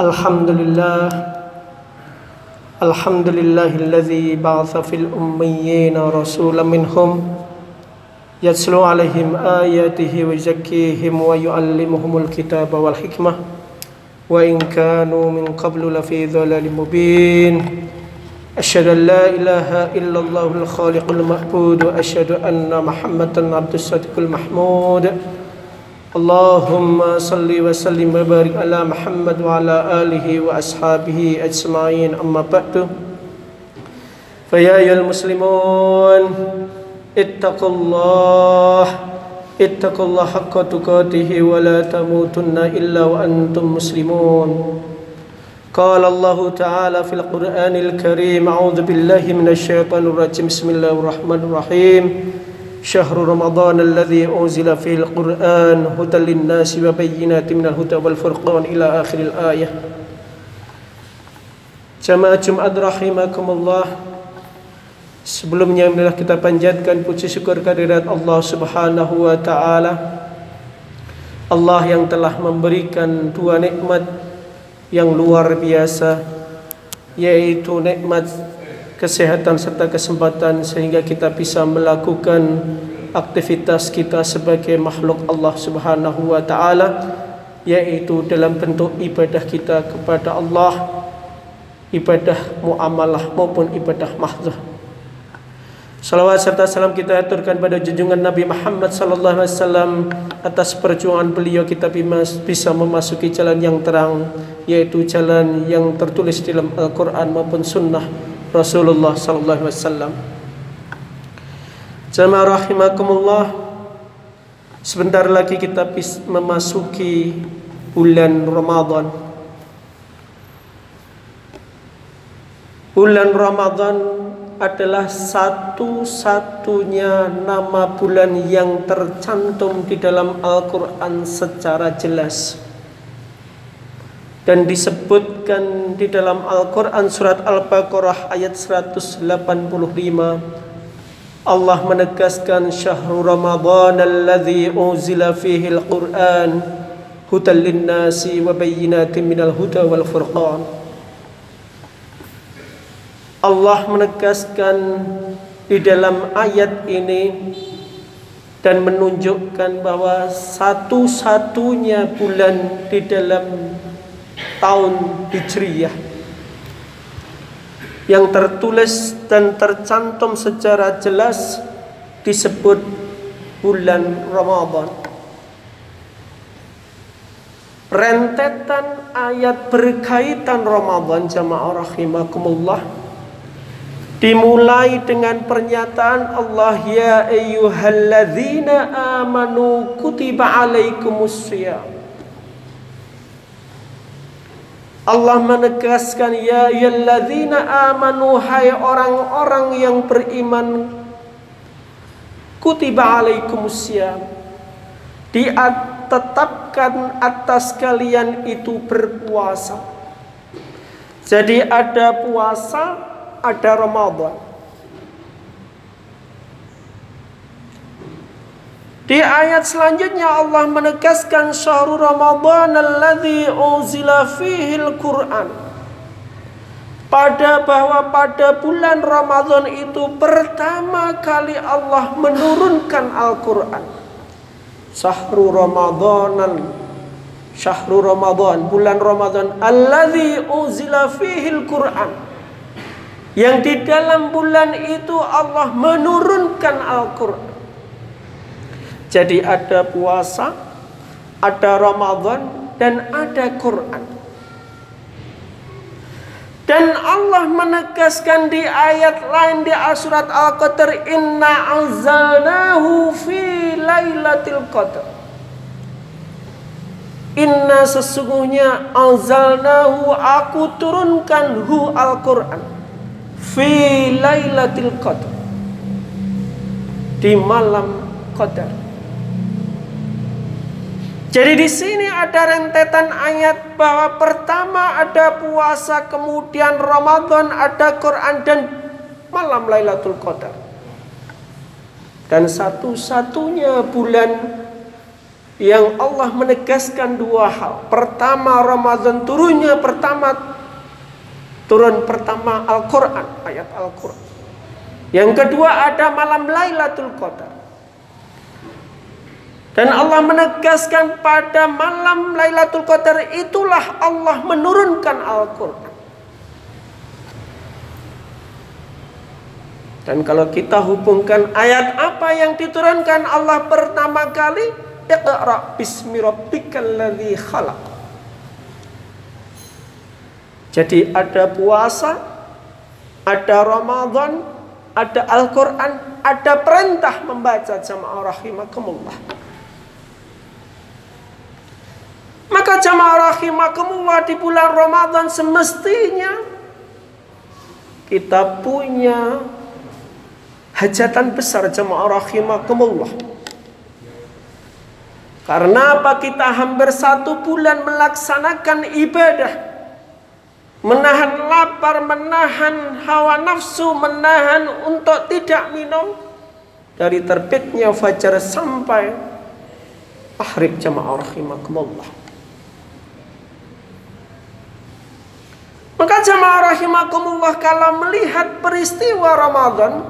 الحمد لله الحمد لله الذي بعث في الأميين رسولا منهم يتلو عليهم آياته ويزكيهم ويعلمهم الكتاب والحكمة وإن كانوا من قبل لفي ضلال مبين أشهد أن لا إله إلا الله الخالق المحبود وأشهد أن محمدا عبد الصادق المحمود اللهم صل وسلم وبارك على محمد وعلى آله وأصحابه أجمعين أما بعد فيا أيها المسلمون اتقوا الله اتقوا الله حق تقاته ولا تموتن إلا وأنتم مسلمون قال الله تعالى في القرآن الكريم أعوذ بالله من الشيطان الرجيم بسم الله الرحمن الرحيم شهر رمضان الذي أنزل فيه القرآن هدى للناس وبينات من الهدى والفرقان إلى آخر الآية Jamaah Jumat rahimakumullah Sebelumnya marilah kita panjatkan puji syukur kehadirat Allah Subhanahu wa taala. Allah yang telah memberikan dua nikmat yang luar biasa yaitu nikmat kesehatan serta kesempatan sehingga kita bisa melakukan aktivitas kita sebagai makhluk Allah Subhanahu wa taala yaitu dalam bentuk ibadah kita kepada Allah ibadah muamalah maupun ibadah mahdzah Salawat serta salam kita aturkan pada junjungan Nabi Muhammad sallallahu alaihi wasallam atas perjuangan beliau kita bisa memasuki jalan yang terang yaitu jalan yang tertulis dalam Al-Qur'an maupun sunnah Rasulullah sallallahu alaihi wasallam. Jamaah rahimakumullah, sebentar lagi kita memasuki bulan Ramadan. Bulan Ramadan adalah satu-satunya nama bulan yang tercantum di dalam Al-Quran secara jelas dan disebutkan di dalam Al-Quran surat Al-Baqarah ayat 185 Allah menegaskan syahrul ramadhan alladhi unzila fihi al-Quran hudan linnasi wa bayyinatin minal huda wal furqan Allah menegaskan di dalam ayat ini dan menunjukkan bahwa satu-satunya bulan di dalam tahun Hijriyah yang tertulis dan tercantum secara jelas disebut bulan Ramadan. Rentetan ayat berkaitan Ramadan jamaah rahimakumullah dimulai dengan pernyataan Allah ya ayyuhalladzina amanu kutiba alaikumusiyam Allah menegaskan ya yalladzina amanu hai orang-orang yang beriman kutiba alaikumusiyam ditetapkan atas kalian itu berpuasa jadi ada puasa ada Ramadan Di ayat selanjutnya Allah menegaskan syahrul Ramadan alladzi unzila fihil Qur'an. Pada bahwa pada bulan Ramadan itu pertama kali Allah menurunkan Al-Qur'an. Syahrul Ramadan syahrul Ramadan, bulan Ramadan alladzi unzila fihil Qur'an. Yang di dalam bulan itu Allah menurunkan Al-Qur'an. Jadi ada puasa, ada Ramadan, dan ada Quran. Dan Allah menegaskan di ayat lain di surat Al-Qadr inna anzalnahu fi lailatul qadr. Inna sesungguhnya anzalnahu aku turunkan hu Al-Qur'an fi lailatul qadr. Di malam qadar. Jadi di sini ada rentetan ayat bahwa pertama ada puasa, kemudian Ramadan, ada Quran dan malam Lailatul Qadar. Dan satu-satunya bulan yang Allah menegaskan dua hal. Pertama Ramadan turunnya pertama turun pertama Al-Qur'an, ayat Al-Qur'an. Yang kedua ada malam Lailatul Qadar. Dan Allah menegaskan pada malam Lailatul Qadar itulah Allah menurunkan Al-Qur'an. Dan kalau kita hubungkan ayat apa yang diturunkan Allah pertama kali, Iqra bismi rabbikal ladzi khalaq. Jadi ada puasa, ada Ramadan, ada Al-Qur'an, ada perintah membaca jamaah rahimakumullah. Maka jamaah rahimakumullah di bulan Ramadan semestinya kita punya hajatan besar jamaah rahimakumullah. Karena apa kita hampir satu bulan melaksanakan ibadah. Menahan lapar, menahan hawa nafsu, menahan untuk tidak minum. Dari terbitnya fajar sampai tahrib jamaah kemulah. Maka jamaah rahimakumullah kalau melihat peristiwa Ramadan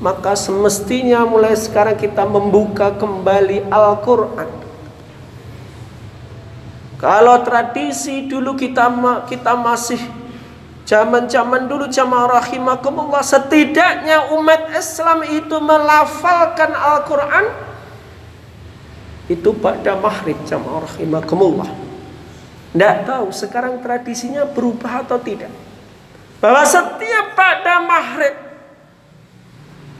maka semestinya mulai sekarang kita membuka kembali Al-Qur'an. Kalau tradisi dulu kita kita masih zaman-zaman dulu jamaah rahimakumullah setidaknya umat Islam itu melafalkan Al-Qur'an itu pada maghrib jamaah rahimakumullah. Tidak tahu sekarang tradisinya berubah atau tidak. Bahwa setiap pada maghrib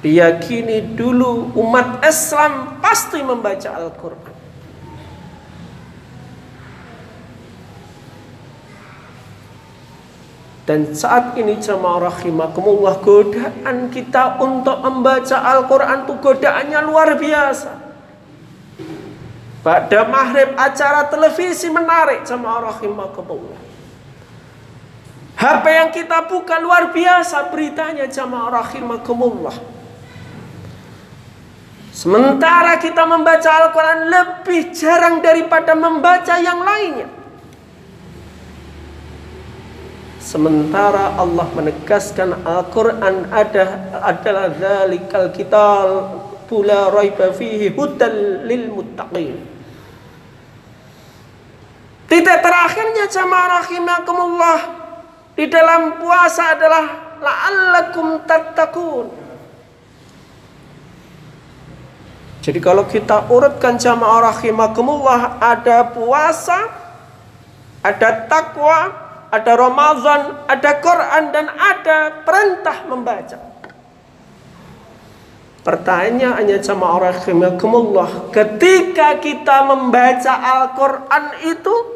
diyakini dulu umat Islam pasti membaca Al-Quran. Dan saat ini jemaah rahimakumullah godaan kita untuk membaca Al-Quran itu godaannya luar biasa. Pada maghrib acara televisi menarik sama rahimakumullah. HP yang kita buka luar biasa beritanya sama rahimakumullah. Sementara kita membaca Al-Quran lebih jarang daripada membaca yang lainnya. Sementara Allah menegaskan Al-Quran ada adalah zalikal kita pula raiba fihi hudal lil muttaqin. Titik terakhirnya jamaah rahimakumullah di dalam puasa adalah la'allakum tattaqun. Jadi kalau kita urutkan jamaah rahimakumullah ada puasa, ada takwa, ada Ramadan, ada Quran dan ada perintah membaca. Pertanyaannya jamaah rahimakumullah, ketika kita membaca Al-Qur'an itu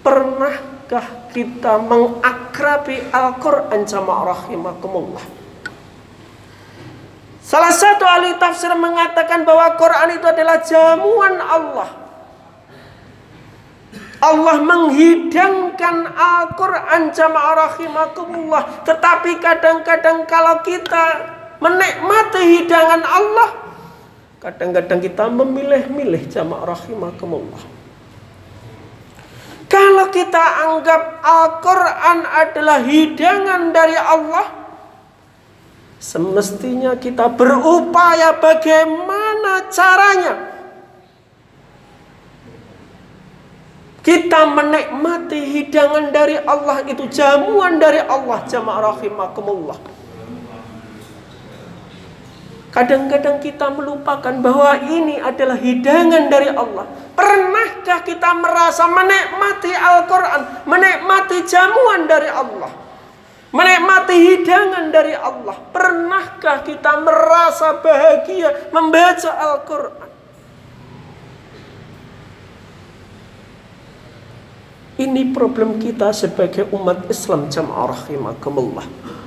Pernahkah kita mengakrabi Al-Quran sama rahimakumullah? Salah satu ahli tafsir mengatakan bahwa Quran itu adalah jamuan Allah. Allah menghidangkan Al-Quran jamaah rahimakumullah. Tetapi kadang-kadang kalau kita menikmati hidangan Allah, kadang-kadang kita memilih-milih jamaah rahimakumullah. Kalau kita anggap Al-Quran adalah hidangan dari Allah, semestinya kita berupaya bagaimana caranya kita menikmati hidangan dari Allah itu jamuan dari Allah jamaah rahimakumullah Kadang-kadang kita melupakan bahwa ini adalah hidangan dari Allah. Pernahkah kita merasa menikmati Al-Quran, menikmati jamuan dari Allah, menikmati hidangan dari Allah? Pernahkah kita merasa bahagia membaca Al-Quran? Ini problem kita sebagai umat Islam jamaah rahimakumullah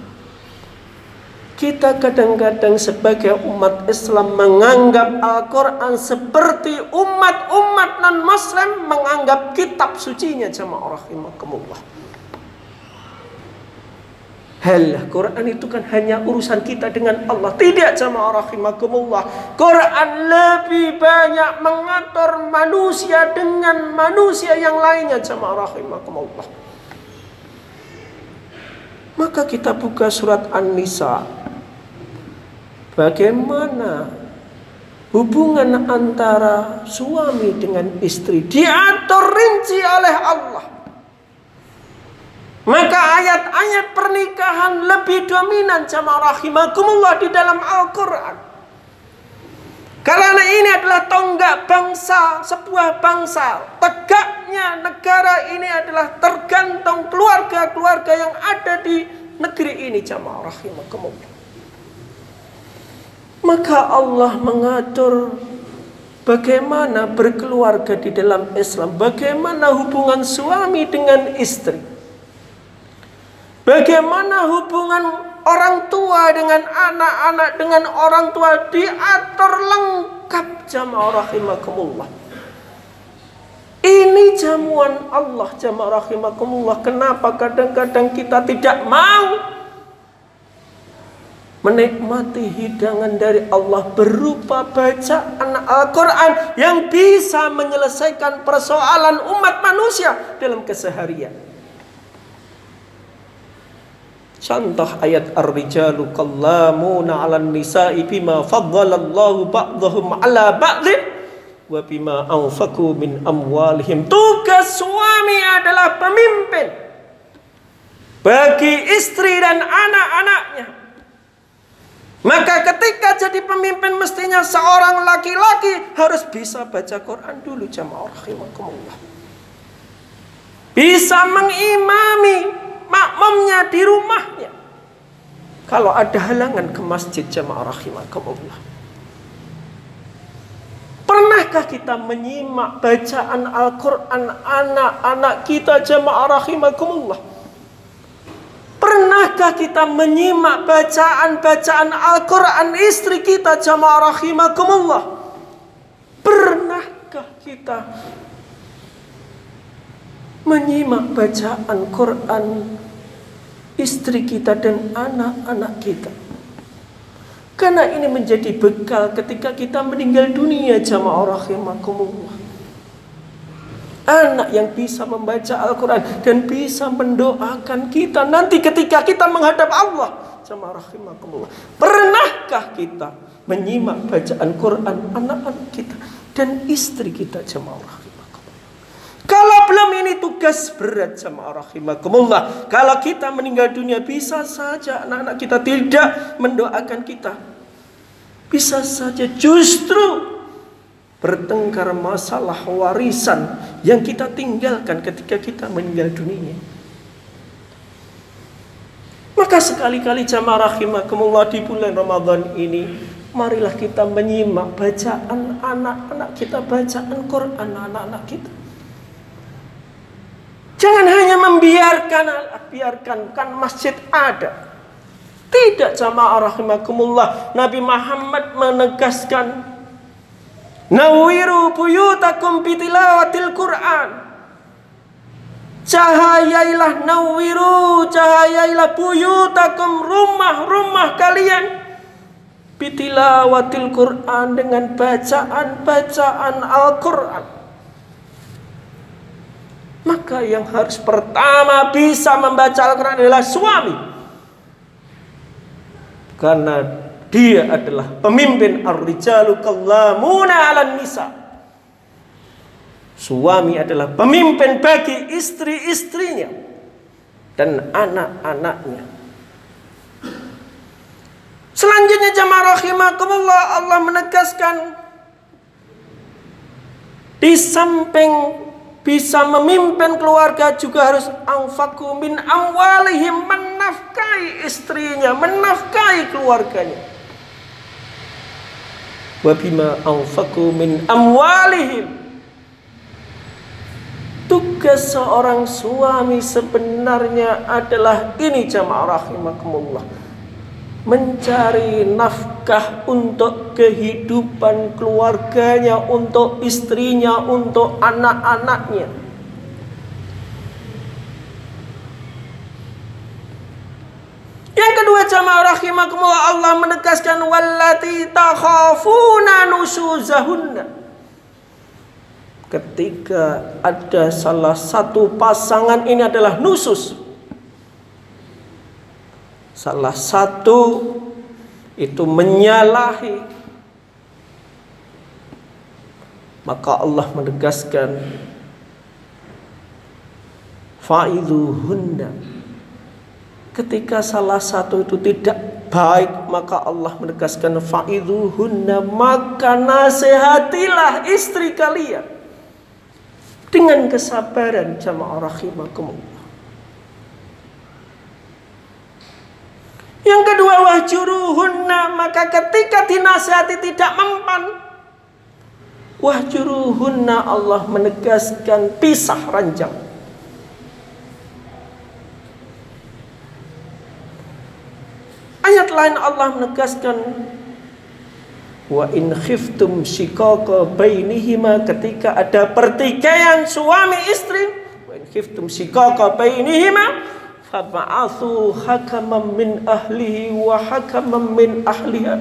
kita kadang-kadang sebagai umat Islam menganggap Al-Quran seperti umat-umat non-Muslim menganggap kitab sucinya jamaah rahimakumullah. Helah, Quran itu kan hanya urusan kita dengan Allah. Tidak jamaah rahimakumullah. Quran lebih banyak mengatur manusia dengan manusia yang lainnya jamaah rahimakumullah. Maka kita buka surat An-Nisa Bagaimana hubungan antara suami dengan istri diatur rinci oleh Allah. Maka ayat-ayat pernikahan lebih dominan sama rahimakumullah di dalam Al-Quran. Karena ini adalah tonggak bangsa, sebuah bangsa. Tegaknya negara ini adalah tergantung keluarga-keluarga yang ada di negeri ini jamaah kemudian. Maka Allah mengatur bagaimana berkeluarga di dalam Islam, bagaimana hubungan suami dengan istri, bagaimana hubungan orang tua dengan anak-anak, dengan orang tua diatur lengkap jamaah rahimakumullah. Ini jamuan Allah jamaah rahimakumullah. Kenapa kadang-kadang kita tidak mau menikmati hidangan dari Allah berupa bacaan Al-Quran yang bisa menyelesaikan persoalan umat manusia dalam keseharian. Contoh ayat Ar-Rijalu Qallamuna ala nisa'i bima faddalallahu ba'dahum 'ala ba'din wa bima anfaku min amwalihim. Tugas suami adalah pemimpin bagi istri dan anak-anaknya maka ketika jadi pemimpin mestinya seorang laki-laki harus bisa baca Quran dulu jamaah rahimakumullah. Bisa mengimami makmumnya di rumahnya. Kalau ada halangan ke masjid jamaah rahimakumullah. Pernahkah kita menyimak bacaan Al-Quran anak-anak kita jamaah rahimakumullah? Pernahkah kita menyimak bacaan-bacaan Al-Quran istri kita jamaah rahimakumullah? Pernahkah kita menyimak bacaan Quran istri kita dan anak-anak kita? Karena ini menjadi bekal ketika kita meninggal dunia jamaah rahimakumullah. Anak yang bisa membaca Al-Quran dan bisa mendoakan kita nanti ketika kita menghadap Allah. Sama rahimakumullah. Pernahkah kita menyimak bacaan Quran anak-anak kita dan istri kita jemaah Kalau belum ini tugas berat jemaah rahimakumullah. Kalau kita meninggal dunia bisa saja anak-anak kita tidak mendoakan kita. Bisa saja justru bertengkar masalah warisan yang kita tinggalkan ketika kita meninggal dunia. Maka sekali-kali jamaah rahimakumullah di bulan Ramadan ini marilah kita menyimak bacaan anak-anak kita, bacaan Quran anak-anak kita. Jangan hanya membiarkan biarkan kan masjid ada. Tidak jamaah rahimakumullah. Nabi Muhammad menegaskan Nawiru buyutakum bitilawatil Qur'an. Cahayailah nawiru, cahayailah buyutakum rumah-rumah kalian. Bitilawatil Qur'an dengan bacaan-bacaan Al-Qur'an. Maka yang harus pertama bisa membaca Al-Quran adalah suami. Karena dia adalah pemimpin ar-rijalu kallamuna 'alan nisa. Suami adalah pemimpin bagi istri-istrinya dan anak-anaknya. Selanjutnya jamaah rahimakumullah Allah menegaskan di samping bisa memimpin keluarga juga harus angfaku min amwalihim menafkahi istrinya, menafkahi keluarganya wabima anfaku min amwalihim Tugas seorang suami sebenarnya adalah ini jamaah rahimakumullah mencari nafkah untuk kehidupan keluarganya, untuk istrinya, untuk anak-anaknya. Yang kedua jamaah rahimakumullah Allah menegaskan wallati takhafuna nusuzahunna. Ketika ada salah satu pasangan ini adalah nusus. Salah satu itu menyalahi maka Allah menegaskan fa'iduhunna ketika salah satu itu tidak baik maka Allah menegaskan fa'iduhunna maka nasihatilah istri kalian dengan kesabaran jamaah rahimakumullah Yang kedua wahjuruhunna maka ketika dinasihati tidak mempan wahjuruhunna Allah menegaskan pisah ranjang lain Allah menegaskan wa in khiftum shiqaqa bainihima ketika ada pertikaian suami istri wa in khiftum shiqaqa bainihima fab'atsu hakaman min ahlihi wa hakaman min ahliha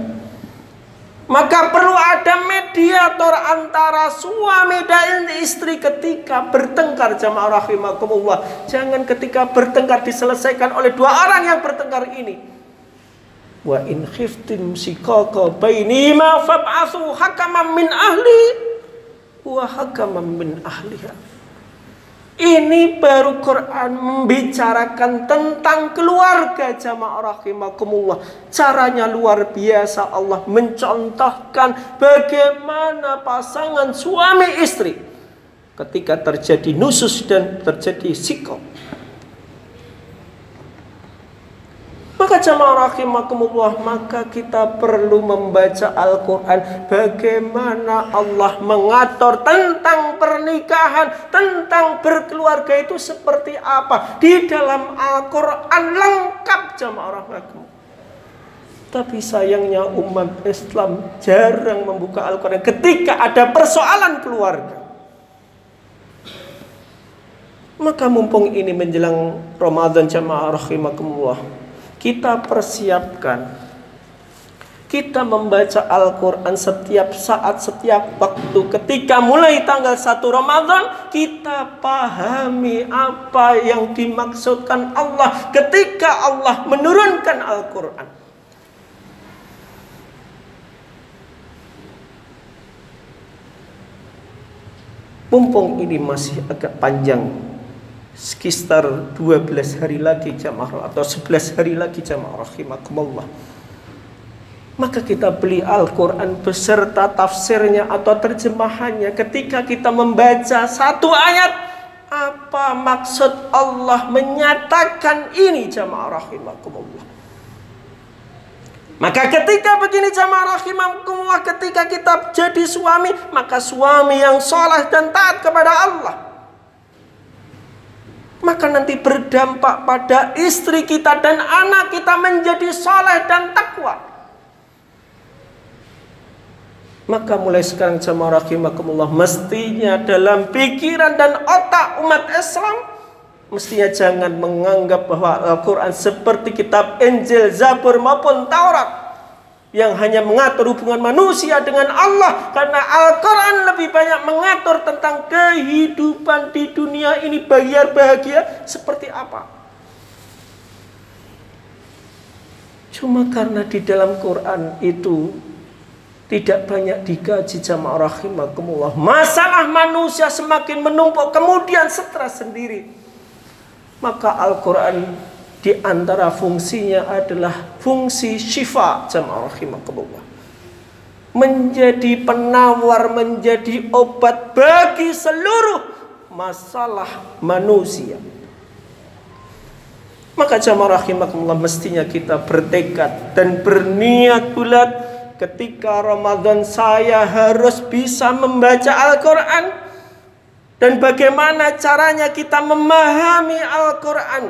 maka perlu ada mediator antara suami dan istri ketika bertengkar jamaah rahimakumullah jangan ketika bertengkar diselesaikan oleh dua orang yang bertengkar ini wa in khiftum sikaka bainima fab'athu hakaman min ahli wa hakaman min ahliha ini baru Quran membicarakan tentang keluarga jamaah rahimakumullah. Caranya luar biasa Allah mencontohkan bagaimana pasangan suami istri ketika terjadi nusus dan terjadi sikap jamaah rahimakumullah, maka kita perlu membaca Al-Quran. Bagaimana Allah mengatur tentang pernikahan, tentang berkeluarga itu seperti apa. Di dalam Al-Quran lengkap jamaah rahimakumullah. Tapi sayangnya umat Islam jarang membuka Al-Quran ketika ada persoalan keluarga. Maka mumpung ini menjelang Ramadan jamaah rahimakumullah kita persiapkan kita membaca Al-Quran setiap saat, setiap waktu. Ketika mulai tanggal 1 Ramadan, kita pahami apa yang dimaksudkan Allah ketika Allah menurunkan Al-Quran. Mumpung ini masih agak panjang sekitar 12 hari lagi jamaah atau 11 hari lagi jamaah rahimakumullah maka kita beli Al-Quran beserta tafsirnya atau terjemahannya ketika kita membaca satu ayat apa maksud Allah menyatakan ini jamaah rahimakumullah maka ketika begini jamaah rahimakumullah ketika kita jadi suami maka suami yang soleh dan taat kepada Allah maka nanti berdampak pada istri kita dan anak kita menjadi soleh dan takwa. Maka mulai sekarang jemaah rahimakumullah mestinya dalam pikiran dan otak umat Islam mestinya jangan menganggap bahwa Al-Qur'an seperti kitab Injil, Zabur maupun Taurat yang hanya mengatur hubungan manusia dengan Allah karena Al-Quran lebih banyak mengatur tentang kehidupan di dunia ini bayar bahagia seperti apa cuma karena di dalam Quran itu tidak banyak dikaji jamaah rahimakumullah masalah manusia semakin menumpuk kemudian stres sendiri maka Al-Quran di antara fungsinya adalah fungsi syifa jamaah menjadi penawar menjadi obat bagi seluruh masalah manusia maka jamaah rahimakumullah mestinya kita bertekad dan berniat bulat ketika Ramadan saya harus bisa membaca Al-Quran dan bagaimana caranya kita memahami Al-Quran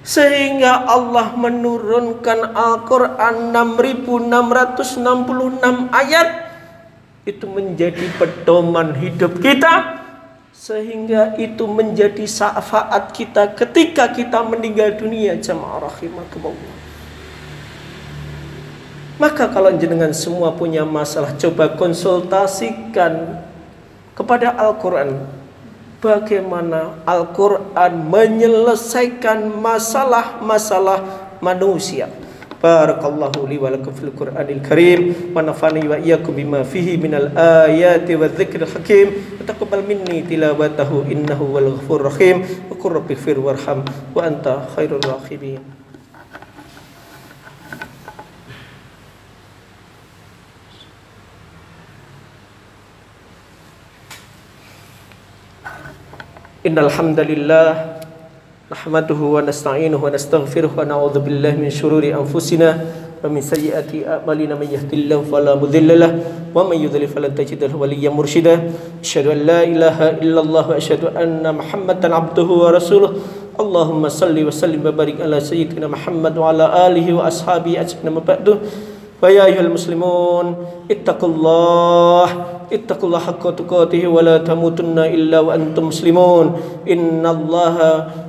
sehingga Allah menurunkan Al-Quran 6666 ayat Itu menjadi pedoman hidup kita Sehingga itu menjadi syafaat kita ketika kita meninggal dunia Jamaah rahimakumullah Maka kalau jenengan semua punya masalah Coba konsultasikan kepada Al-Quran bagaimana Al-Quran menyelesaikan masalah-masalah manusia. Barakallahu li wa lakum fil Qur'anil Karim wa nafani wa iyyakum bima fihi minal ayati wa dzikril hakim wa taqabbal minni tilawatahu innahu wal ghafurur rahim wa qur rabbighfir warham wa anta khairur rahimin. إن الحمد لله نحمده ونستعينه ونستغفره ونعوذ بالله من شرور أنفسنا ومن سيئات أعمالنا من يهد الله فلا مضل له ومن يضلل فلن تجد له وليا مرشدا أشهد أن لا إله إلا الله وأشهد أن محمدا عبده ورسوله اللهم صل وسلم وبارك على سيدنا محمد وعلى آله وأصحابه أجمعين ويا أيها المسلمون اتقوا الله اتقوا الله حق تقاته ولا تموتن إلا وأنتم مسلمون إن الله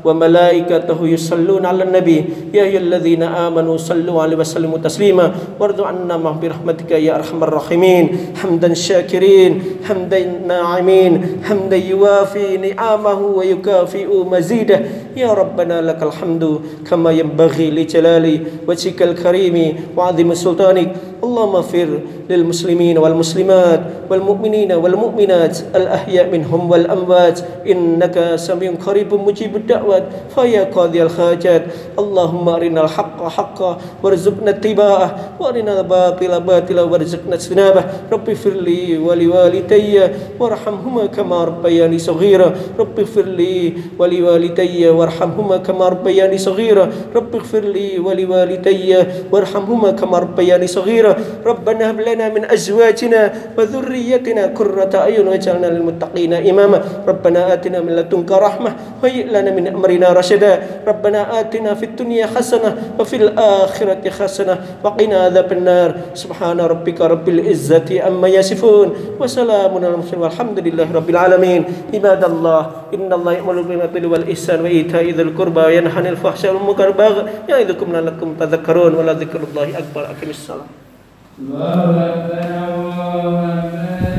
وملائكته يصلون على النبي يا أيها الذين آمنوا صلوا عليه وسلموا تسليما وارضوا عنا برحمتك يا أرحم الراحمين حمدا شاكرين حمدا ناعمين حمدا يوافي نعمه ويكافئ مزيده يا ربنا لك الحمد كما ينبغي لجلال وجهك الكريم وعظيم سلطانك অনেক اللهم اغفر للمسلمين والمسلمات والمؤمنين والمؤمنات الأحياء منهم والأموات إنك سميع قريب مجيب الدعوات فيا قاضي الحاجات اللهم أرنا الحق حقا وارزقنا اتباعه وأرنا الباطل باطلا وارزقنا اجتنابه رب اغفر لي ولوالدي وارحمهما كما ربياني صغيرا رب اغفر لي ولوالدي وارحمهما كما ربياني صغيرا رب اغفر لي ولوالدي وارحمهما كما ربياني صغيرا ربنا هب لنا من أزواجنا وذريتنا قرة أعين واجعلنا للمتقين إماما ربنا آتنا من لدنك رحمة وهيئ لنا من أمرنا رشدا ربنا آتنا في الدنيا حسنة وفي الآخرة حسنة وقنا عذاب النار سبحان ربك رب العزة أما يصفون وسلام على المرسلين والحمد لله رب العالمين عباد الله إن الله يأمر بالعدل والإحسان وإيتاء ذي القربى وينهى عن الفحشاء والمنكر والبغي يعظكم لعلكم تذكرون ولذكر الله أكبر أقم الصلاة Love that thou art a man.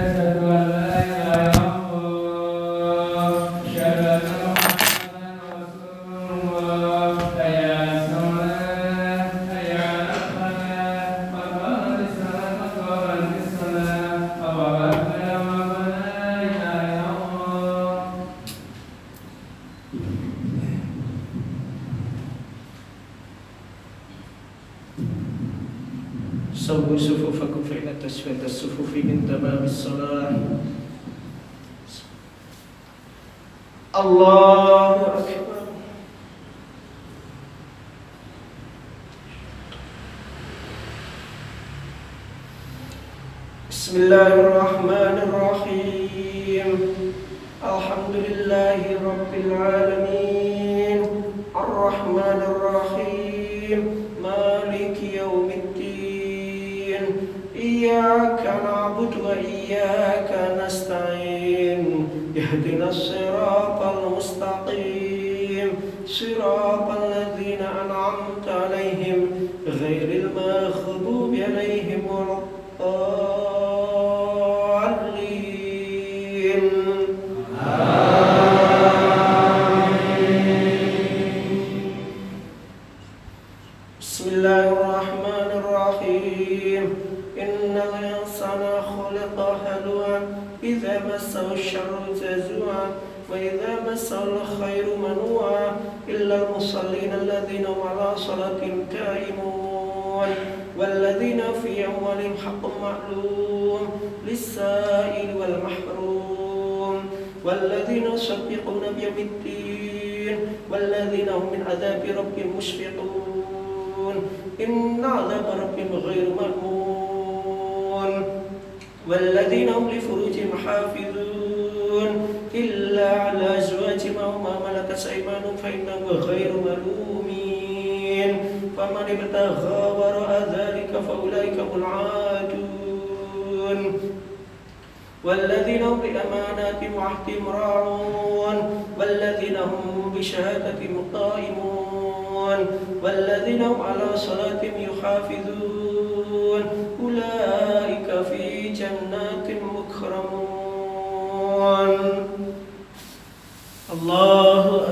سووا صفوفكم فإن تسوية الصفوف من تمام الصلاة الله أكبر بسم الله الرحمن الرحيم الحمد لله رب العالمين الرحمن الرحيم إياك نعبد وإياك نستعين اهدنا الصراط المستقيم صراط ابتغى وراء ذلك فأولئك هم العادون والذين هم بامانات وعهدهم راعون والذين هم بشهادتهم قائمون والذين هم على صلاتهم يحافظون أولئك في جنات مكرمون الله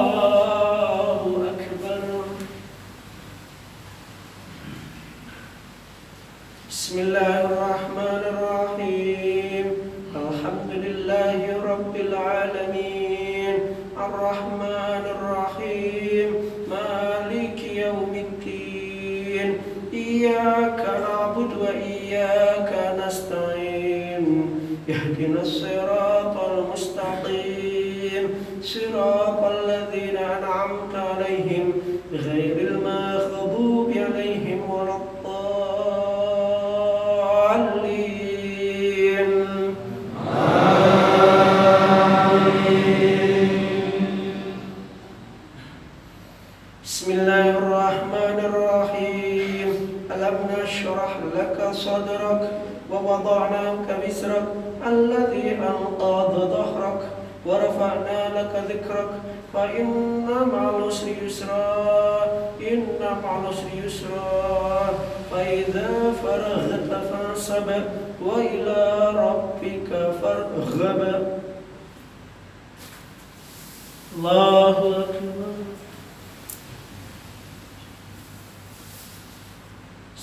اهدنا الصراط المستقيم صراط صدرك ووضعناك بسرك الذي أنقض ظهرك ورفعنا لك ذكرك فإن مع العسر يسرا إن مع العسر يسرا فإذا فرغت فانصب وإلى ربك فارغب الله أكبر